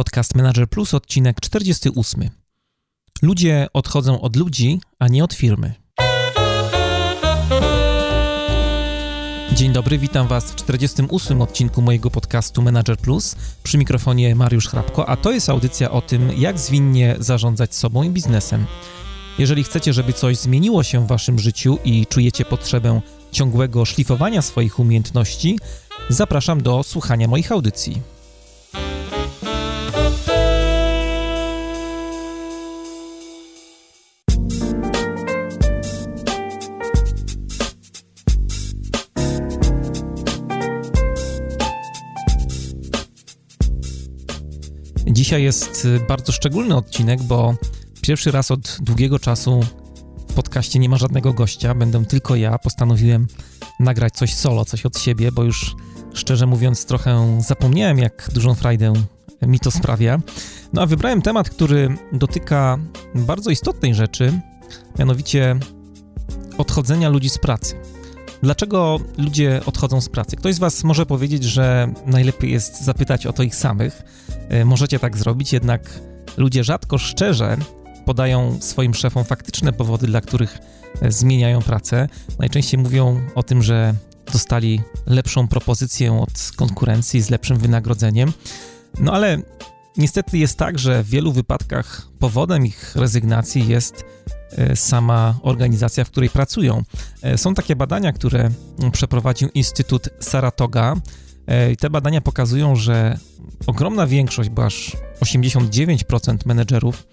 Podcast Manager Plus, odcinek 48. Ludzie odchodzą od ludzi, a nie od firmy. Dzień dobry, witam Was w 48 odcinku mojego podcastu Manager Plus. Przy mikrofonie Mariusz Hrabko, a to jest audycja o tym, jak zwinnie zarządzać sobą i biznesem. Jeżeli chcecie, żeby coś zmieniło się w Waszym życiu i czujecie potrzebę ciągłego szlifowania swoich umiejętności, zapraszam do słuchania moich audycji. Dzisiaj jest y, bardzo szczególny odcinek, bo pierwszy raz od długiego czasu w podcaście nie ma żadnego gościa, będę tylko ja. Postanowiłem nagrać coś solo, coś od siebie, bo już szczerze mówiąc trochę zapomniałem, jak dużą frajdę mi to sprawia. No a wybrałem temat, który dotyka bardzo istotnej rzeczy, mianowicie odchodzenia ludzi z pracy. Dlaczego ludzie odchodzą z pracy? Ktoś z Was może powiedzieć, że najlepiej jest zapytać o to ich samych. E, możecie tak zrobić, jednak ludzie rzadko szczerze podają swoim szefom faktyczne powody, dla których e, zmieniają pracę. Najczęściej mówią o tym, że dostali lepszą propozycję od konkurencji z lepszym wynagrodzeniem. No ale niestety jest tak, że w wielu wypadkach powodem ich rezygnacji jest sama organizacja, w której pracują. E, są takie badania, które przeprowadził Instytut Saratoga. E, te badania pokazują, że ogromna większość, bo aż 89% menedżerów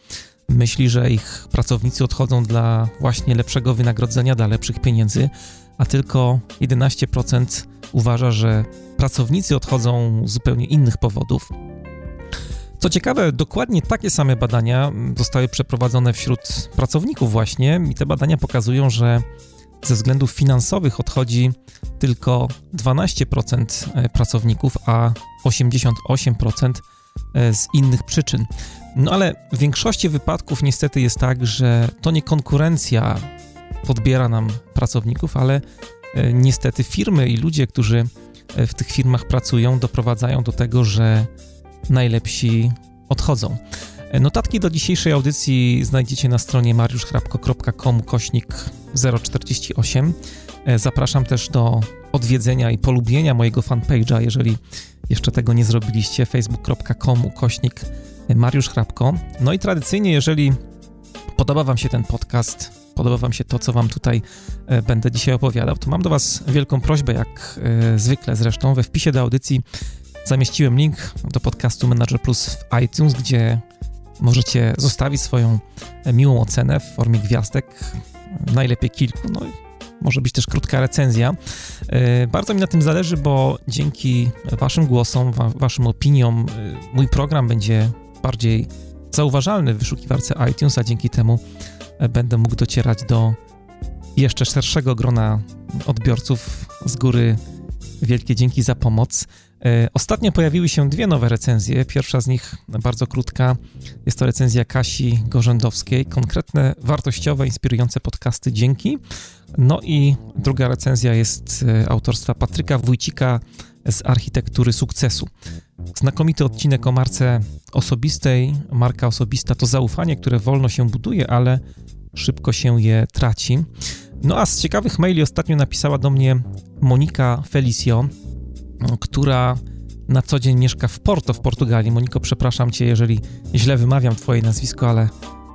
myśli, że ich pracownicy odchodzą dla właśnie lepszego wynagrodzenia, dla lepszych pieniędzy, a tylko 11% uważa, że pracownicy odchodzą z zupełnie innych powodów. Co ciekawe, dokładnie takie same badania zostały przeprowadzone wśród pracowników właśnie i te badania pokazują, że ze względów finansowych odchodzi tylko 12% e, pracowników, a 88% e, z innych przyczyn. No ale w większości wypadków niestety jest tak, że to nie konkurencja podbiera nam pracowników, ale e, niestety firmy i ludzie, którzy w tych firmach pracują, doprowadzają do tego, że najlepsi odchodzą. Notatki do dzisiejszej audycji znajdziecie na stronie mariuszchrapko.com kośnik 048. Zapraszam też do odwiedzenia i polubienia mojego fanpage'a, jeżeli jeszcze tego nie zrobiliście, facebook.com kośnik Mariusz Hrabko. No i tradycyjnie, jeżeli podoba Wam się ten podcast, podoba Wam się to, co Wam tutaj e, będę dzisiaj opowiadał, to mam do Was wielką prośbę, jak e, zwykle zresztą, we wpisie do audycji zamieściłem link do podcastu Manager Plus w iTunes, gdzie możecie zostawić swoją miłą ocenę w formie gwiazdek, najlepiej kilku, no może być też krótka recenzja. E, bardzo mi na tym zależy, bo dzięki Waszym głosom, wa Waszym opiniom, e, mój program będzie bardziej zauważalny w wyszukiwarce iTunes, a dzięki temu e, będę mógł docierać do jeszcze szerszego grona odbiorców. Z góry wielkie dzięki za pomoc. E, ostatnio pojawiły się dwie nowe recenzje. Pierwsza z nich bardzo krótka. Jest to recenzja Kasi Gorzędowskiej. Konkretne, wartościowe, inspirujące podcasty dzięki. No i druga recenzja jest e, autorstwa Patryka Wójcika z Architektury Sukcesu. Znakomity odcinek o marce osobistej. Marka osobista to zaufanie, które wolno się buduje, ale szybko się je traci. No a z ciekawych maili ostatnio napisała do mnie Monika Felicio, która na co dzień mieszka w Porto w Portugalii. Moniko, przepraszam cię, jeżeli źle wymawiam twoje nazwisko, ale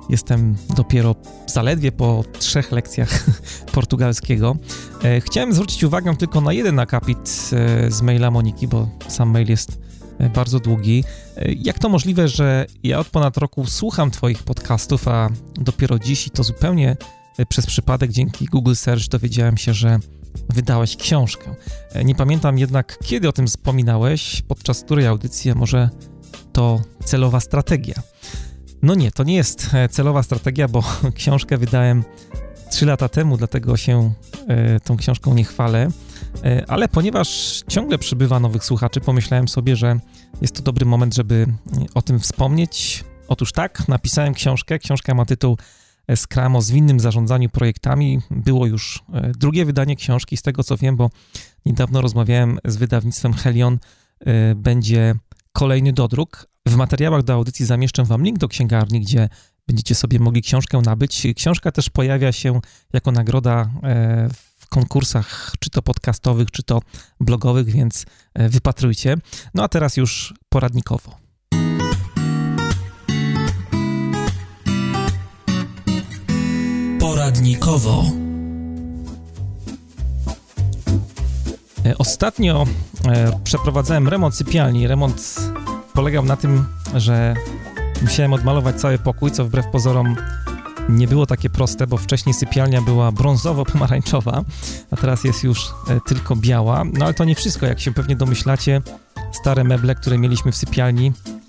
jestem dopiero zaledwie po trzech lekcjach portugalskiego. E, chciałem zwrócić uwagę tylko na jeden akapit e, z maila Moniki, bo sam mail jest e, bardzo długi. Jak to możliwe, że ja od ponad roku słucham Twoich podcastów, a dopiero dziś i to zupełnie przez przypadek dzięki Google Search dowiedziałem się, że wydałeś książkę. E, nie pamiętam jednak, kiedy o tym wspominałeś, podczas której audycji, a może to celowa strategia. No nie, to nie jest e, celowa strategia, bo książkę wydałem 3 lata temu, dlatego się e, tą książką nie chwalę. Ale ponieważ ciągle przybywa nowych słuchaczy, pomyślałem sobie, że jest to dobry moment, żeby o tym wspomnieć. Otóż tak, napisałem książkę. Książka ma tytuł Scrum o zwinnym zarządzaniu projektami. Było już e, drugie wydanie książki, z tego co wiem, bo niedawno rozmawiałem z wydawnictwem Helion, e, będzie kolejny dodruk. W materiałach do audycji zamieszczę Wam link do księgarni, gdzie będziecie sobie mogli książkę nabyć. Książka też pojawia się jako nagroda e, w konkursach, czy to podcastowych, czy to blogowych, więc wypatrujcie. No a teraz już poradnikowo. Poradnikowo. E, ostatnio przeprowadzałem remont sypialni. Remont polegał na tym, że musiałem odmalować cały pokój, co wbrew pozorom nie było takie proste, bo wcześniej sypialnia była brązowo-pomarańczowa, a teraz jest już e, tylko biała. No ale to nie wszystko, jak się pewnie domyślacie. Stare meble, które mieliśmy w sypialni, e,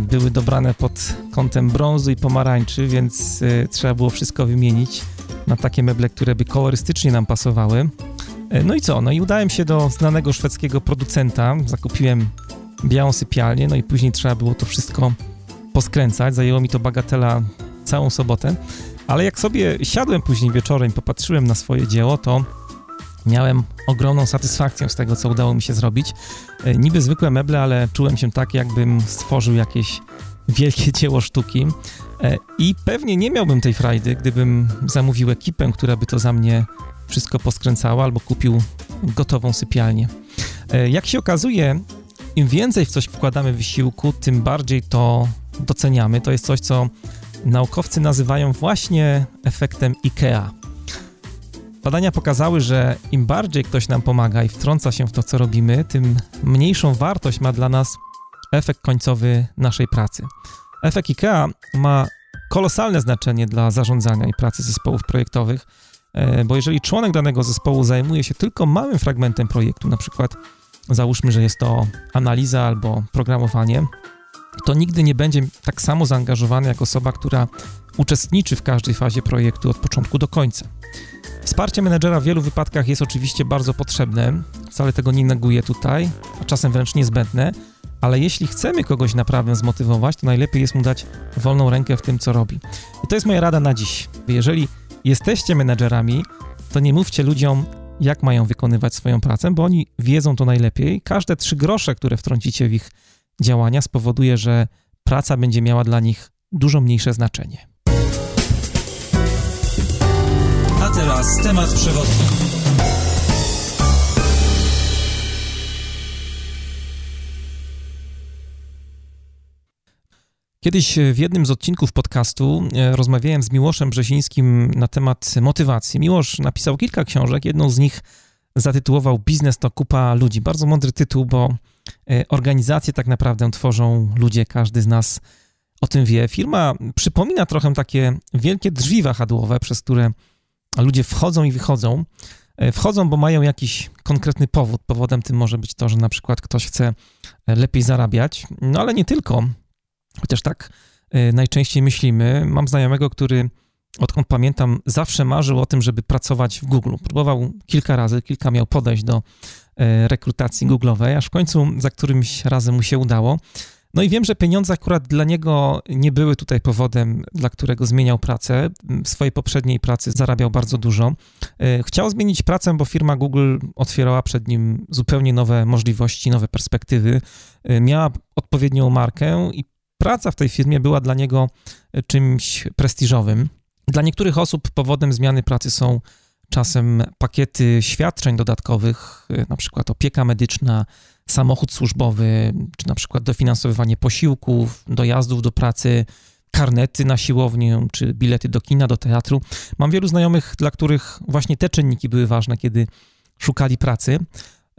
były dobrane pod kątem brązu i pomarańczy, więc e, trzeba było wszystko wymienić na takie meble, które by kolorystycznie nam pasowały. No i co? No i udałem się do znanego szwedzkiego producenta, zakupiłem białą sypialnię, no i później trzeba było to wszystko poskręcać. Zajęło mi to bagatela całą sobotę, ale jak sobie siadłem później wieczorem, popatrzyłem na swoje dzieło, to miałem ogromną satysfakcję z tego, co udało mi się zrobić. E, niby zwykłe meble, ale czułem się tak, jakbym stworzył jakieś wielkie dzieło sztuki. E, I pewnie nie miałbym tej frajdy, gdybym zamówił ekipę, która by to za mnie wszystko poskręcała, albo kupił gotową sypialnię. E, jak się okazuje, im więcej w coś wkładamy wysiłku, tym bardziej to doceniamy. To jest coś, co naukowcy nazywają właśnie efektem IKEA. Badania pokazały, że im bardziej ktoś nam pomaga i wtrąca się w to, co robimy, tym mniejszą wartość ma dla nas efekt końcowy naszej pracy. Efekt IKEA ma kolosalne znaczenie dla zarządzania i pracy zespołów projektowych, e, bo jeżeli członek danego zespołu zajmuje się tylko małym fragmentem projektu, na przykład załóżmy, że jest to analiza albo programowanie, to nigdy nie będzie tak samo zaangażowany jak osoba, która uczestniczy w każdej fazie projektu od początku do końca. Wsparcie menedżera w wielu wypadkach jest oczywiście bardzo potrzebne, wcale tego nie neguję tutaj, a czasem wręcz niezbędne, ale jeśli chcemy kogoś naprawdę zmotywować, to najlepiej jest mu dać wolną rękę w tym, co robi. I to jest moja rada na dziś. Jeżeli jesteście menedżerami, to nie mówcie ludziom, jak mają wykonywać swoją pracę, bo oni wiedzą to najlepiej. Każde trzy grosze, które wtrącicie w ich działania, spowoduje, że praca będzie miała dla nich dużo mniejsze znaczenie. Teraz temat przewodni. Kiedyś w jednym z odcinków podcastu e, rozmawiałem z Miłoszem Brzezińskim na temat motywacji. Miłosz napisał kilka książek, jedną z nich zatytułował Biznes to kupa ludzi. Bardzo mądry tytuł, bo e, organizacje tak naprawdę tworzą ludzie, każdy z nas o tym wie. Firma przypomina trochę takie wielkie drzwi wahadłowe, przez które ludzie wchodzą i wychodzą. E, wchodzą, bo mają jakiś konkretny powód. Powodem tym może być to, że na przykład ktoś chce lepiej zarabiać, no ale nie tylko. Chociaż tak y, najczęściej myślimy. Mam znajomego, który odkąd pamiętam, zawsze marzył o tym, żeby pracować w Google. Próbował kilka razy, kilka miał podejść do rekrutacji Google'owej, aż w końcu za którymś razem mu się udało. No i wiem, że pieniądze akurat dla niego nie były tutaj powodem, dla którego zmieniał pracę. W swojej poprzedniej pracy zarabiał bardzo dużo. Y, chciał zmienić pracę, bo firma Google otwierała przed nim zupełnie nowe możliwości, nowe perspektywy. Miała odpowiednią markę i praca w tej firmie była dla niego e, czymś prestiżowym. Dla niektórych osób powodem zmiany pracy są czasem pakiety świadczeń dodatkowych, e, na przykład opieka medyczna, samochód służbowy, czy na przykład dofinansowywanie posiłków, dojazdów do pracy, karnety na siłownię, czy bilety do kina, do teatru. Mam wielu znajomych, dla których właśnie te czynniki były ważne, kiedy szukali pracy.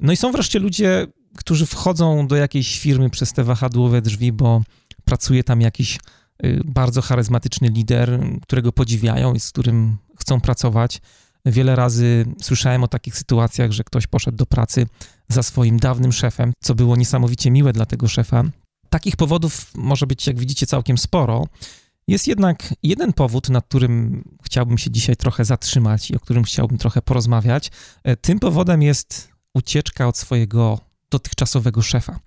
No i są wreszcie ludzie, którzy wchodzą do jakiejś firmy przez te wahadłowe drzwi, bo pracuje tam jakiś y, bardzo charyzmatyczny lider, którego podziwiają i z którym chcą pracować. Wiele razy słyszałem o takich sytuacjach, że ktoś poszedł do pracy za swoim dawnym szefem, co było niesamowicie miłe dla tego szefa. Takich powodów może być, jak widzicie, całkiem sporo. Jest jednak jeden powód, nad którym chciałbym się dzisiaj trochę zatrzymać i o którym chciałbym trochę porozmawiać. E, tym powodem jest ucieczka od swojego dotychczasowego szefa.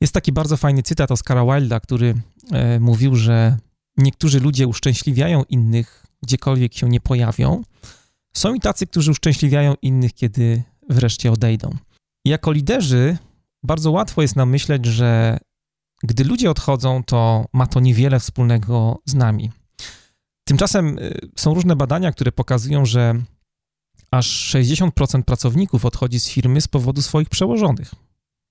Jest taki bardzo fajny cytat Oscara Wilda, który e, mówił, że niektórzy ludzie uszczęśliwiają innych, gdziekolwiek się nie pojawią. Są i tacy, którzy uszczęśliwiają innych, kiedy wreszcie odejdą. Jako liderzy bardzo łatwo jest nam myśleć, że gdy ludzie odchodzą, to ma to niewiele wspólnego z nami. Tymczasem y, są różne badania, które pokazują, że aż 60% pracowników odchodzi z firmy z powodu swoich przełożonych.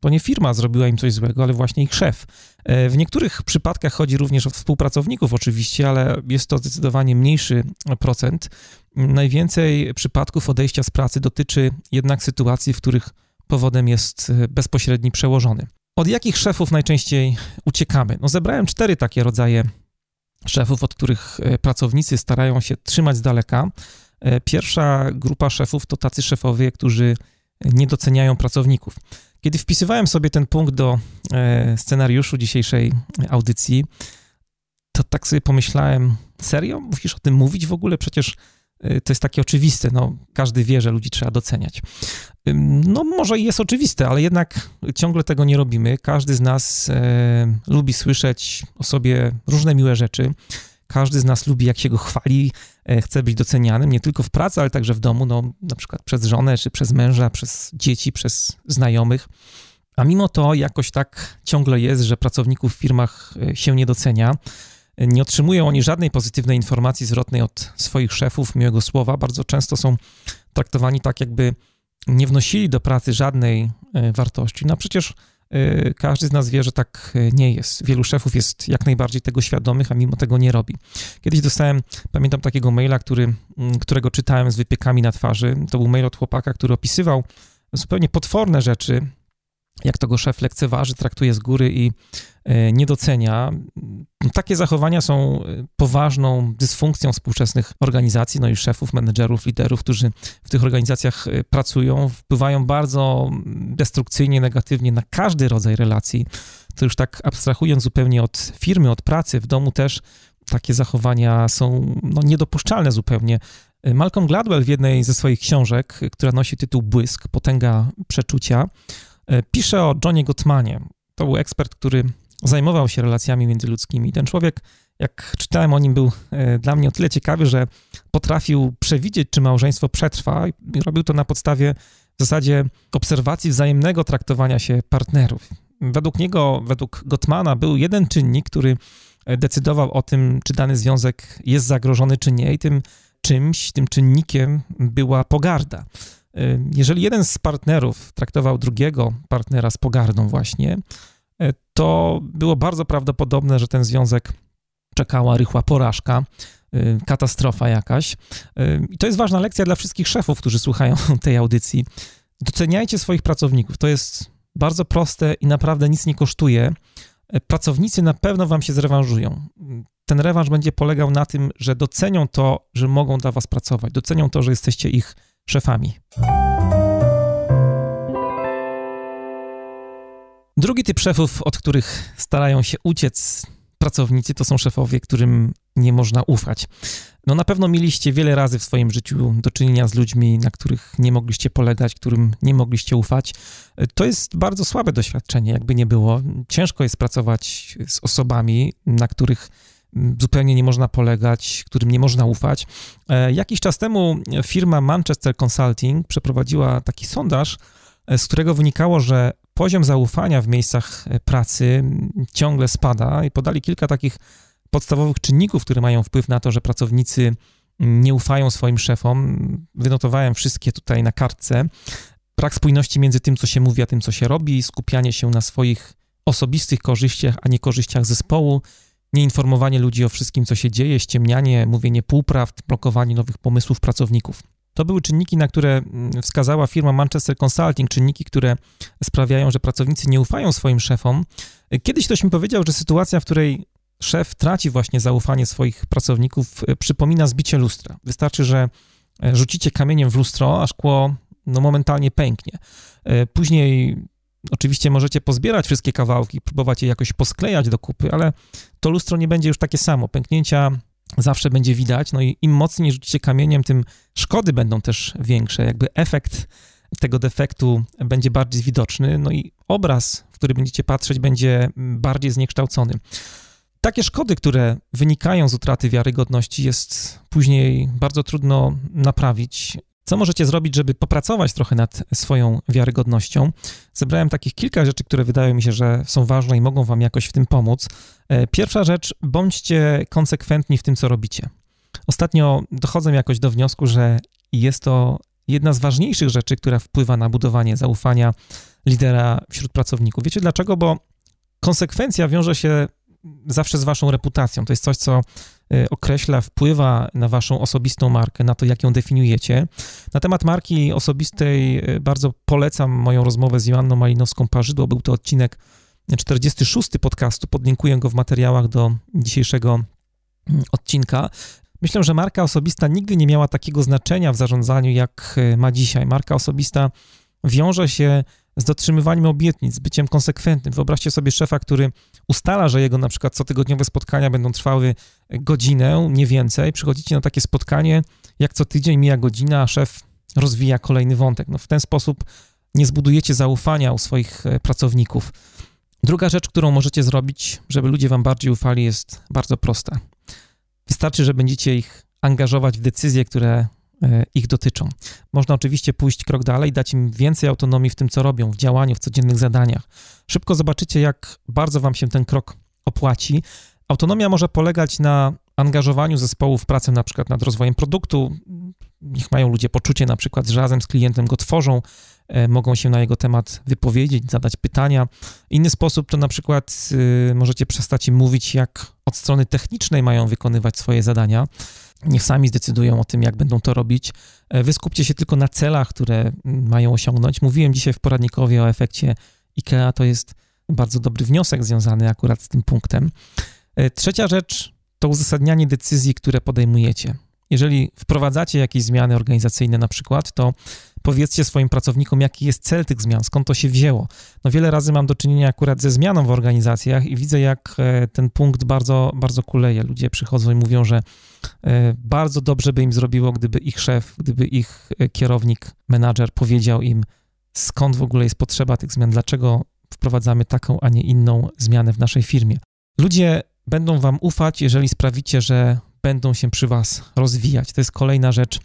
To nie firma zrobiła im coś złego, ale właśnie ich szef. E, w niektórych przypadkach chodzi również o współpracowników, oczywiście, ale jest to zdecydowanie mniejszy procent. Najwięcej przypadków odejścia z pracy dotyczy jednak sytuacji, w których powodem jest e, bezpośredni przełożony. Od jakich szefów najczęściej uciekamy? No, zebrałem cztery takie rodzaje szefów, od których e, pracownicy starają się trzymać z daleka. Pierwsza grupa szefów to tacy szefowie, którzy nie doceniają pracowników. Kiedy wpisywałem sobie ten punkt do scenariuszu dzisiejszej audycji, to tak sobie pomyślałem, serio? Musisz o tym mówić w ogóle? Przecież to jest takie oczywiste, no, każdy wie, że ludzi trzeba doceniać. No, może jest oczywiste, ale jednak ciągle tego nie robimy. Każdy z nas e, lubi słyszeć o sobie różne miłe rzeczy. Każdy z nas lubi, jak się go chwali, e, chce być docenianym, nie tylko w pracy, ale także w domu, no, na przykład przez żonę, czy przez męża, przez dzieci, przez znajomych. A mimo to jakoś tak ciągle jest, że pracowników w firmach e, się nie docenia. Nie otrzymują oni żadnej pozytywnej informacji zwrotnej od swoich szefów, miłego słowa. Bardzo często są traktowani tak, jakby nie wnosili do pracy żadnej e, wartości. No przecież Y, każdy z nas wie, że tak y, nie jest. Wielu szefów jest jak najbardziej tego świadomych, a mimo tego nie robi. Kiedyś dostałem, pamiętam takiego maila, który, mm, którego czytałem z wypiekami na twarzy. To był mail od chłopaka, który opisywał zupełnie potworne rzeczy, jak to go szef lekceważy, traktuje z góry i e, nie docenia. Takie zachowania są e, poważną dysfunkcją współczesnych organizacji, no i szefów, menedżerów, liderów, którzy w tych organizacjach e, pracują, wpływają bardzo destrukcyjnie, negatywnie na każdy rodzaj relacji. To już tak abstrahując zupełnie od firmy, od pracy, w domu też takie zachowania są no, niedopuszczalne zupełnie. Malcolm Gladwell w jednej ze swoich książek, która nosi tytuł Błysk, Potęga Przeczucia, pisze o Johnie Gottmanie. To był ekspert, który zajmował się relacjami międzyludzkimi. Ten człowiek, jak czytałem o nim, był e, dla mnie o tyle ciekawy, że potrafił przewidzieć, czy małżeństwo przetrwa i robił to na podstawie w zasadzie obserwacji wzajemnego traktowania się partnerów. Według niego, według Gottmana, był jeden czynnik, który e, decydował o tym, czy dany związek jest zagrożony, czy nie, i tym czymś, tym czynnikiem była pogarda. Jeżeli jeden z partnerów traktował drugiego partnera z pogardą właśnie, e, to było bardzo prawdopodobne, że ten związek czekała rychła porażka, katastrofa jakaś. I to jest ważna lekcja dla wszystkich szefów, którzy słuchają tej audycji. Doceniajcie swoich pracowników. To jest bardzo proste i naprawdę nic nie kosztuje. E, pracownicy na pewno wam się zrewanżują. Ten rewanż będzie polegał na tym, że docenią to, że mogą dla was pracować, docenią to, że jesteście ich szefami. Drugi typ szefów, od których starają się uciec pracownicy, to są szefowie, którym nie można ufać. No na pewno mieliście wiele razy w swoim życiu do czynienia z ludźmi, na których nie mogliście polegać, którym nie mogliście ufać. To jest bardzo słabe doświadczenie, jakby nie było. Ciężko jest pracować z osobami, na których zupełnie nie można polegać, którym nie można ufać. E, jakiś czas temu firma Manchester Consulting przeprowadziła taki sondaż, e, z którego wynikało, że poziom zaufania w miejscach e, pracy ciągle spada i podali kilka takich podstawowych czynników, które mają wpływ na to, że pracownicy nie ufają swoim szefom. Wynotowałem wszystkie tutaj na kartce. Brak spójności między tym, co się mówi, a tym, co się robi, skupianie się na swoich osobistych korzyściach, a nie korzyściach zespołu, nieinformowanie ludzi o wszystkim, co się dzieje, ściemnianie, mówienie półprawd, blokowanie nowych pomysłów pracowników. To były czynniki, na które mm, wskazała firma Manchester Consulting, czynniki, które sprawiają, że pracownicy nie ufają swoim szefom. Kiedyś ktoś mi powiedział, że sytuacja, w której szef traci właśnie zaufanie swoich pracowników, e, przypomina zbicie lustra. Wystarczy, że e, rzucicie kamieniem w lustro, a szkło no, momentalnie pęknie. E, później Oczywiście możecie pozbierać wszystkie kawałki, próbować je jakoś posklejać do kupy, ale to lustro nie będzie już takie samo. Pęknięcia zawsze będzie widać, no i im mocniej rzucicie kamieniem, tym szkody będą też większe. Jakby efekt tego defektu będzie bardziej widoczny, no i obraz, w który będziecie patrzeć, będzie bardziej zniekształcony. Takie szkody, które wynikają z utraty wiarygodności, jest później bardzo trudno naprawić. Co możecie zrobić, żeby popracować trochę nad swoją wiarygodnością? Zebrałem takich kilka rzeczy, które wydają mi się, że są ważne i mogą Wam jakoś w tym pomóc. E, pierwsza rzecz, bądźcie konsekwentni w tym, co robicie. Ostatnio dochodzę jakoś do wniosku, że jest to jedna z ważniejszych rzeczy, która wpływa na budowanie zaufania lidera wśród pracowników. Wiecie dlaczego? Bo konsekwencja wiąże się zawsze z waszą reputacją. To jest coś, co określa, wpływa na waszą osobistą markę, na to, jak ją definiujecie. Na temat marki osobistej y, bardzo polecam moją rozmowę z Joanną Malinowską-Parzydło. Był to odcinek 46 podcastu. Podlinkuję go w materiałach do dzisiejszego mm, odcinka. Myślę, że marka osobista nigdy nie miała takiego znaczenia w zarządzaniu, jak y, ma dzisiaj. Marka osobista wiąże się z dotrzymywaniem obietnic, z byciem konsekwentnym. Wyobraźcie sobie szefa, który ustala, że jego na przykład cotygodniowe spotkania będą trwały godzinę, nie więcej. Przychodzicie na takie spotkanie, jak co tydzień mija godzina, a szef rozwija kolejny wątek. No w ten sposób nie zbudujecie zaufania u swoich e, pracowników. Druga rzecz, którą możecie zrobić, żeby ludzie wam bardziej ufali, jest bardzo prosta. Wystarczy, że będziecie ich angażować w decyzje, które ich dotyczą. Można oczywiście pójść krok dalej, dać im więcej autonomii w tym, co robią, w działaniu, w codziennych zadaniach. Szybko zobaczycie, jak bardzo Wam się ten krok opłaci. Autonomia może polegać na angażowaniu zespołu w pracę na przykład nad rozwojem produktu. Niech mają ludzie poczucie na przykład, że razem z klientem go tworzą, e, mogą się na jego temat wypowiedzieć, zadać pytania. Inny sposób to na przykład y, możecie przestać im mówić, jak od strony technicznej mają wykonywać swoje zadania Niech sami zdecydują o tym, jak będą to robić. E, wy skupcie się tylko na celach, które mają osiągnąć. Mówiłem dzisiaj w poradnikowie o efekcie IKEA, to jest bardzo dobry wniosek związany akurat z tym punktem. E, trzecia rzecz to uzasadnianie decyzji, które podejmujecie. Jeżeli wprowadzacie jakieś zmiany organizacyjne na przykład, to powiedzcie swoim pracownikom, jaki jest cel tych zmian, skąd to się wzięło. No wiele razy mam do czynienia akurat ze zmianą w organizacjach i widzę, jak e, ten punkt bardzo, bardzo kuleje. Ludzie przychodzą i mówią, że e, bardzo dobrze by im zrobiło, gdyby ich szef, gdyby ich e, kierownik, menadżer powiedział im, skąd w ogóle jest potrzeba tych zmian, dlaczego wprowadzamy taką, a nie inną zmianę w naszej firmie. Ludzie będą wam ufać, jeżeli sprawicie, że będą się przy was rozwijać. To jest kolejna rzecz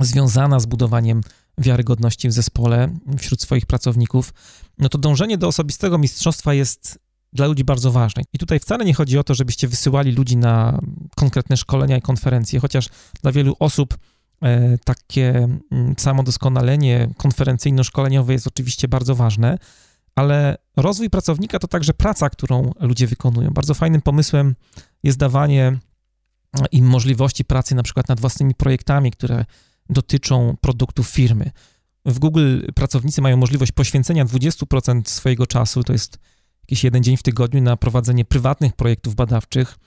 związana z budowaniem wiarygodności w zespole wśród swoich pracowników, no to dążenie do osobistego mistrzostwa jest dla ludzi bardzo ważne. I tutaj wcale nie chodzi o to, żebyście wysyłali ludzi na konkretne szkolenia i konferencje, chociaż dla wielu osób e, takie mm, samo doskonalenie konferencyjno-szkoleniowe jest oczywiście bardzo ważne, ale rozwój pracownika to także praca, którą ludzie wykonują. Bardzo fajnym pomysłem jest dawanie im możliwości pracy na przykład nad własnymi projektami, które dotyczą produktów firmy. W Google pracownicy mają możliwość poświęcenia 20% swojego czasu, to jest jakiś jeden dzień w tygodniu, na prowadzenie prywatnych projektów badawczych,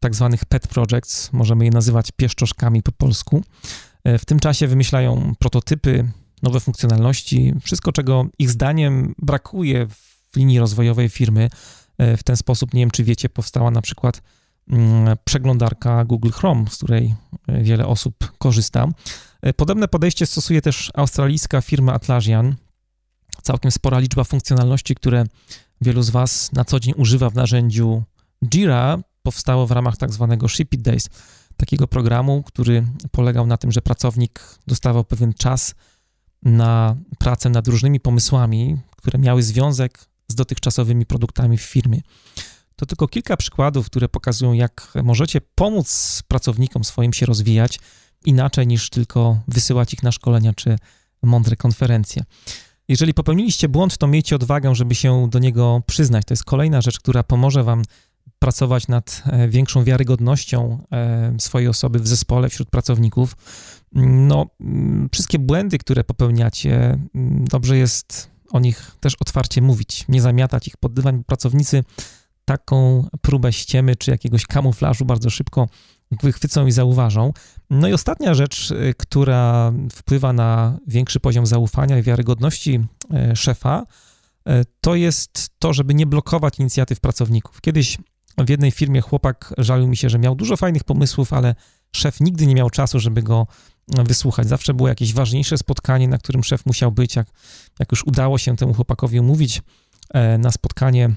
tak zwanych pet projects, możemy je nazywać pieszczoszkami po polsku. E, w tym czasie wymyślają prototypy, nowe funkcjonalności, wszystko, czego ich zdaniem brakuje w linii rozwojowej firmy. E, w ten sposób, nie wiem czy wiecie, powstała na przykład przeglądarka Google Chrome, z której e, wiele osób korzysta. E, podobne podejście stosuje też australijska firma Atlassian. Całkiem spora liczba funkcjonalności, które wielu z Was na co dzień używa w narzędziu Jira, powstało w ramach tak zwanego Ship It Days, takiego programu, który polegał na tym, że pracownik dostawał pewien czas na pracę nad różnymi pomysłami, które miały związek z dotychczasowymi produktami w firmie. To tylko kilka przykładów, które pokazują, jak możecie pomóc pracownikom swoim się rozwijać inaczej niż tylko wysyłać ich na szkolenia czy mądre konferencje. Jeżeli popełniliście błąd, to miejcie odwagę, żeby się do niego przyznać. To jest kolejna rzecz, która pomoże Wam pracować nad e, większą wiarygodnością e, swojej osoby w zespole, wśród pracowników. No, mm, wszystkie błędy, które popełniacie, mm, dobrze jest o nich też otwarcie mówić, nie zamiatać ich pod dywan. Pracownicy taką próbę ściemy czy jakiegoś kamuflażu bardzo szybko wychwycą i zauważą. No i ostatnia rzecz, y, która wpływa na większy poziom zaufania i wiarygodności y, szefa, y, to jest to, żeby nie blokować inicjatyw pracowników. Kiedyś w jednej firmie chłopak żalił mi się, że miał dużo fajnych pomysłów, ale szef nigdy nie miał czasu, żeby go wysłuchać. Zawsze było jakieś ważniejsze spotkanie, na którym szef musiał być. Jak, jak już udało się temu chłopakowi umówić na spotkanie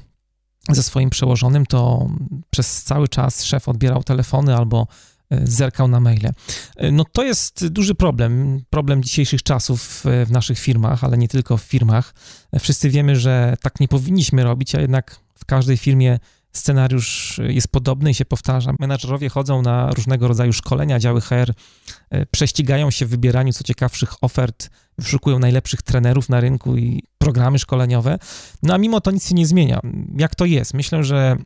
ze swoim przełożonym, to przez cały czas szef odbierał telefony albo zerkał na maile. No to jest duży problem, problem dzisiejszych czasów w naszych firmach, ale nie tylko w firmach. Wszyscy wiemy, że tak nie powinniśmy robić, a jednak w każdej firmie scenariusz jest podobny i się powtarza. Menadżerowie chodzą na różnego rodzaju szkolenia, działy HR e, prześcigają się w wybieraniu co ciekawszych ofert, wyszukują najlepszych trenerów na rynku i programy szkoleniowe. No a mimo to nic się nie zmienia. Jak to jest? Myślę, że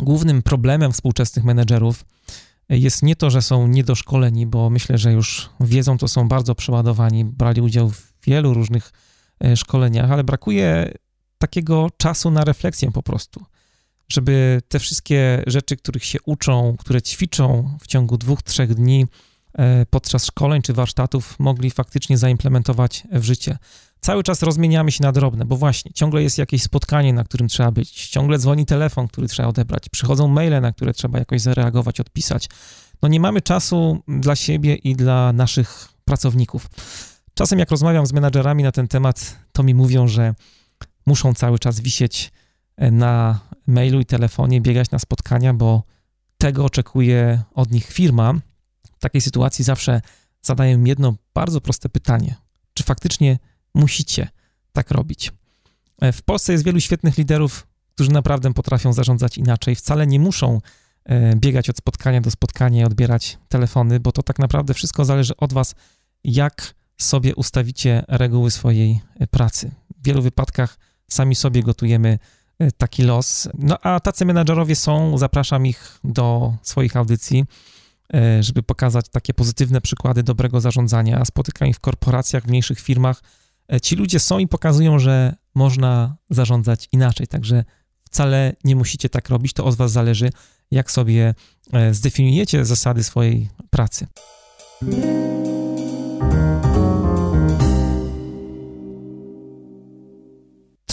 głównym problemem współczesnych menedżerów jest nie to, że są niedoszkoleni, bo myślę, że już wiedzą, to są bardzo przeładowani, brali udział w wielu różnych e, szkoleniach, ale brakuje takiego czasu na refleksję po prostu żeby te wszystkie rzeczy, których się uczą, które ćwiczą w ciągu dwóch, trzech dni e, podczas szkoleń czy warsztatów, mogli faktycznie zaimplementować w życie. Cały czas rozmieniamy się na drobne, bo właśnie ciągle jest jakieś spotkanie, na którym trzeba być, ciągle dzwoni telefon, który trzeba odebrać, przychodzą maile, na które trzeba jakoś zareagować, odpisać. No nie mamy czasu dla siebie i dla naszych pracowników. Czasem jak rozmawiam z menadżerami na ten temat, to mi mówią, że muszą cały czas wisieć na mailu i telefonie, biegać na spotkania, bo tego oczekuje od nich firma. W takiej sytuacji zawsze zadaję jedno bardzo proste pytanie: czy faktycznie musicie tak robić? E, w Polsce jest wielu świetnych liderów, którzy naprawdę potrafią zarządzać inaczej. Wcale nie muszą e, biegać od spotkania do spotkania i odbierać telefony, bo to tak naprawdę wszystko zależy od Was, jak sobie ustawicie reguły swojej e, pracy. W wielu wypadkach sami sobie gotujemy taki los. No a tacy menadżerowie są, zapraszam ich do swoich audycji, y, żeby pokazać takie pozytywne przykłady dobrego zarządzania. Spotykam ich w korporacjach, w mniejszych firmach. Y, ci ludzie są i pokazują, że można zarządzać inaczej, także wcale nie musicie tak robić, to od was zależy, jak sobie zdefiniujecie zasady swojej pracy.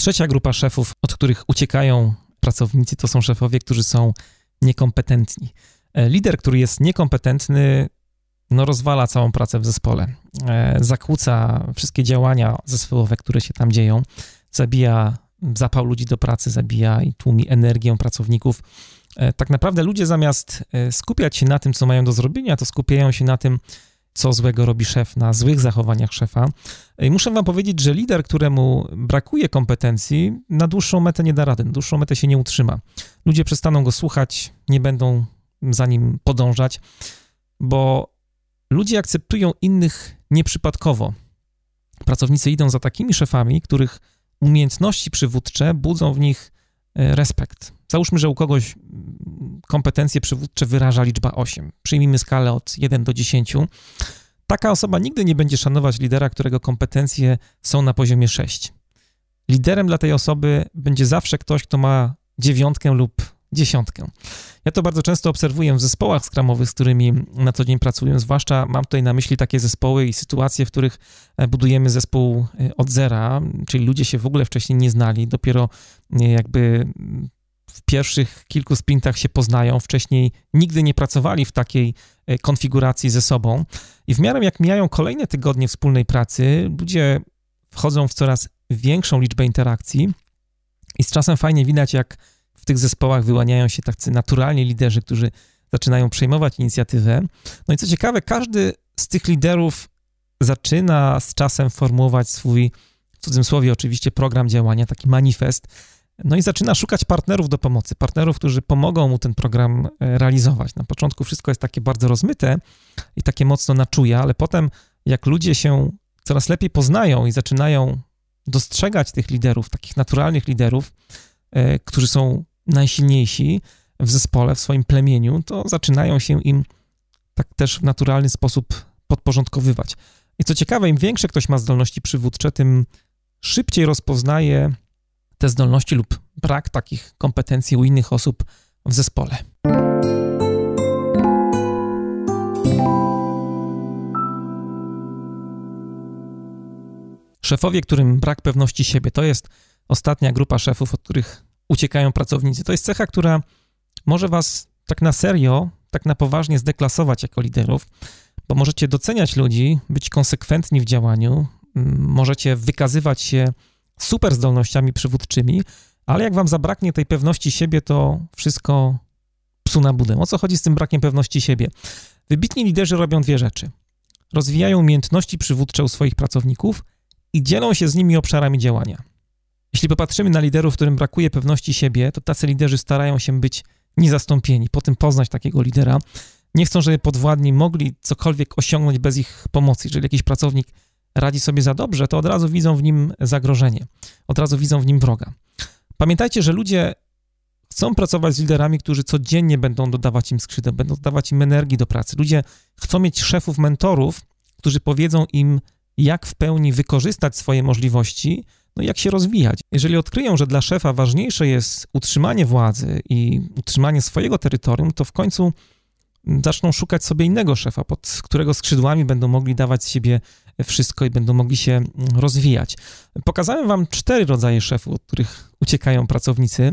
Trzecia grupa szefów, od których uciekają pracownicy, to są szefowie, którzy są niekompetentni. E, lider, który jest niekompetentny, no rozwala całą pracę w zespole, e, zakłóca wszystkie działania zespołowe, które się tam dzieją, zabija zapał ludzi do pracy, zabija i tłumi energię pracowników. E, tak naprawdę ludzie zamiast skupiać się na tym, co mają do zrobienia, to skupiają się na tym, co złego robi szef, na złych zachowaniach szefa. I muszę wam powiedzieć, że lider, któremu brakuje kompetencji, na dłuższą metę nie da rady, na dłuższą metę się nie utrzyma. Ludzie przestaną go słuchać, nie będą za nim podążać, bo ludzie akceptują innych nieprzypadkowo. Pracownicy idą za takimi szefami, których umiejętności przywódcze budzą w nich e, respekt. Załóżmy, że u kogoś kompetencje przywódcze wyraża liczba 8. Przyjmijmy skalę od 1 do 10. Taka osoba nigdy nie będzie szanować lidera, którego kompetencje są na poziomie 6. Liderem dla tej osoby będzie zawsze ktoś, kto ma dziewiątkę lub dziesiątkę. Ja to bardzo często obserwuję w zespołach skramowych, z którymi na co dzień pracuję, zwłaszcza mam tutaj na myśli takie zespoły i sytuacje, w których e, budujemy zespół e, od zera, czyli ludzie się w ogóle wcześniej nie znali, dopiero e, jakby w pierwszych kilku sprintach się poznają, wcześniej nigdy nie pracowali w takiej e, konfiguracji ze sobą. I w miarę jak mijają kolejne tygodnie wspólnej pracy, ludzie wchodzą w coraz większą liczbę interakcji i z czasem fajnie widać, jak w tych zespołach wyłaniają się tacy naturalni liderzy, którzy zaczynają przejmować inicjatywę. No i co ciekawe, każdy z tych liderów zaczyna z czasem formułować swój, w cudzysłowie oczywiście, program działania, taki manifest, no i zaczyna szukać partnerów do pomocy, partnerów, którzy pomogą mu ten program e, realizować. Na początku wszystko jest takie bardzo rozmyte i takie mocno na czuje, ale potem jak ludzie się coraz lepiej poznają i zaczynają dostrzegać tych liderów, takich naturalnych liderów, e, którzy są najsilniejsi w zespole, w swoim plemieniu, to zaczynają się im tak też w naturalny sposób podporządkowywać. I co ciekawe, im większe ktoś ma zdolności przywódcze, tym szybciej rozpoznaje te zdolności lub brak takich kompetencji u innych osób w zespole. Szefowie, którym brak pewności siebie, to jest ostatnia grupa szefów, od których uciekają pracownicy. To jest cecha, która może was tak na serio, tak na poważnie zdeklasować jako liderów, bo możecie doceniać ludzi, być konsekwentni w działaniu, możecie wykazywać się super zdolnościami przywódczymi, ale jak wam zabraknie tej pewności siebie, to wszystko psu na budę. O co chodzi z tym brakiem pewności siebie? Wybitni liderzy robią dwie rzeczy. Rozwijają umiejętności przywódcze u swoich pracowników i dzielą się z nimi obszarami działania. Jeśli popatrzymy na liderów, którym brakuje pewności siebie, to tacy liderzy starają się być niezastąpieni, potem poznać takiego lidera. Nie chcą, żeby podwładni mogli cokolwiek osiągnąć bez ich pomocy. Jeżeli jakiś pracownik radzi sobie za dobrze, to od razu widzą w nim zagrożenie, od razu widzą w nim wroga. Pamiętajcie, że ludzie chcą pracować z liderami, którzy codziennie będą dodawać im skrzydeł, będą dodawać im energii do pracy. Ludzie chcą mieć szefów, mentorów, którzy powiedzą im, jak w pełni wykorzystać swoje możliwości, no jak się rozwijać. Jeżeli odkryją, że dla szefa ważniejsze jest utrzymanie władzy i utrzymanie swojego terytorium, to w końcu zaczną szukać sobie innego szefa, pod którego skrzydłami będą mogli dawać z siebie wszystko i będą mogli się mm, rozwijać. Pokazałem wam cztery rodzaje szefów, od których uciekają pracownicy.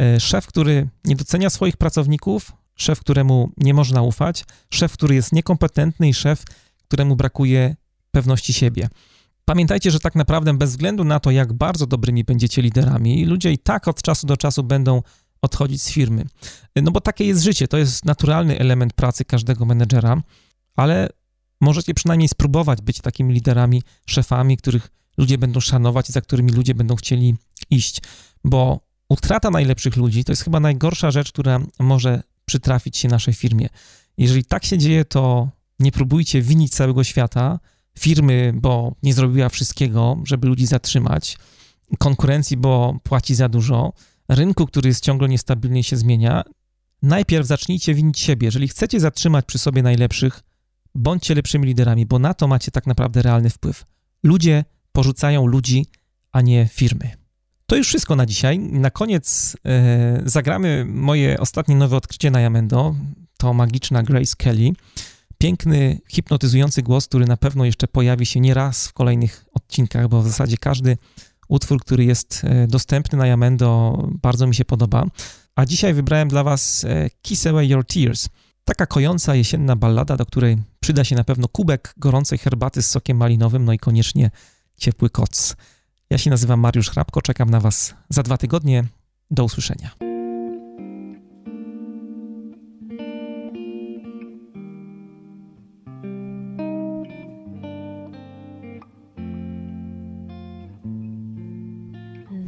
E, szef, który nie docenia swoich pracowników, szef, któremu nie można ufać, szef, który jest niekompetentny i szef, któremu brakuje pewności siebie. Pamiętajcie, że tak naprawdę bez względu na to, jak bardzo dobrymi będziecie liderami, ludzie i tak od czasu do czasu będą odchodzić z firmy. No bo takie jest życie, to jest naturalny element pracy każdego menedżera, ale możecie przynajmniej spróbować być takimi liderami, szefami, których ludzie będą szanować i za którymi ludzie będą chcieli iść, bo utrata najlepszych ludzi to jest chyba najgorsza rzecz, która może przytrafić się naszej firmie. Jeżeli tak się dzieje, to nie próbujcie winić całego świata, firmy, bo nie zrobiła wszystkiego, żeby ludzi zatrzymać, konkurencji, bo płaci za dużo, rynku, który jest ciągle niestabilny i się zmienia. Najpierw zacznijcie winić siebie. Jeżeli chcecie zatrzymać przy sobie najlepszych, bądźcie lepszymi liderami, bo na to macie tak naprawdę realny wpływ. Ludzie porzucają ludzi, a nie firmy. To już wszystko na dzisiaj. Na koniec e, zagramy moje ostatnie nowe odkrycie na Yamendo. To magiczna Grace Kelly. Piękny, hipnotyzujący głos, który na pewno jeszcze pojawi się nie raz w kolejnych odcinkach, bo w zasadzie każdy utwór, który jest e, dostępny na Yamendo, bardzo mi się podoba. A dzisiaj wybrałem dla Was e, Kiss Away Your Tears. Taka kojąca jesienna ballada, do której przyda się na pewno kubek gorącej herbaty z sokiem malinowym, no i koniecznie ciepły koc. Ja się nazywam Mariusz Hrabko, czekam na Was za dwa tygodnie. Do usłyszenia.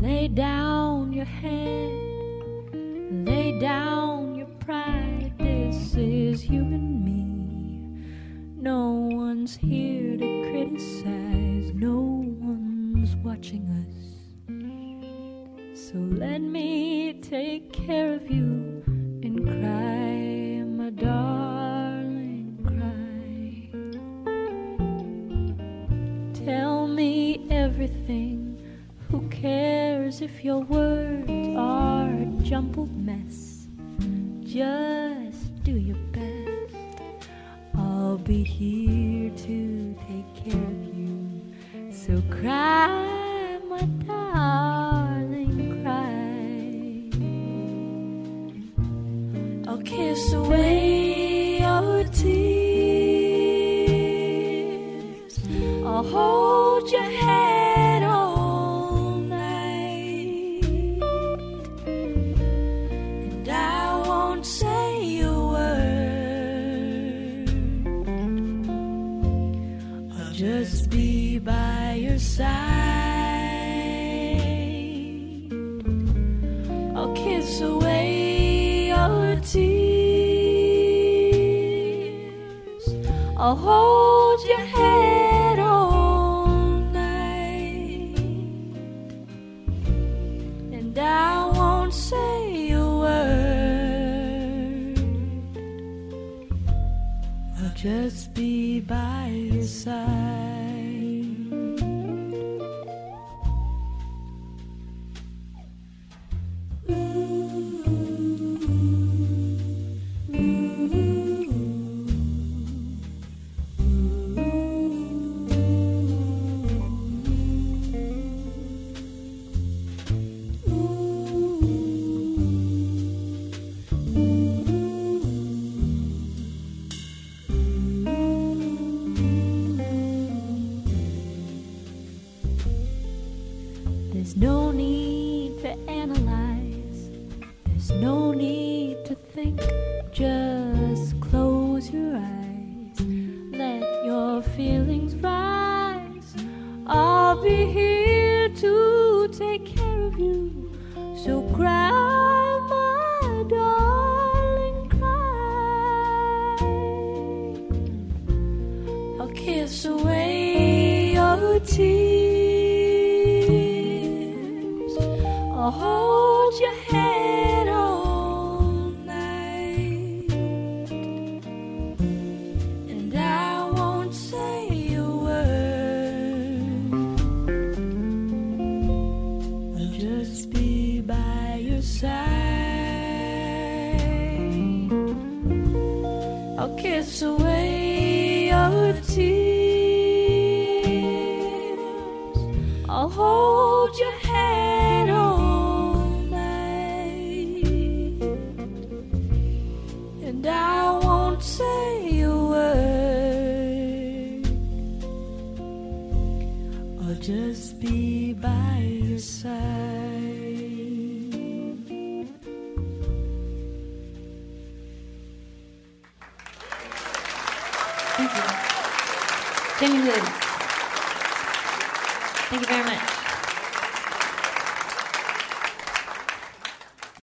Lay down your head, lay down your pride. This is. No one's here to criticize, no one's watching us. So let me take care of you and cry, my darling, cry. Tell me everything who cares if your words are a jumbled mess? Just do your best. I'll be here to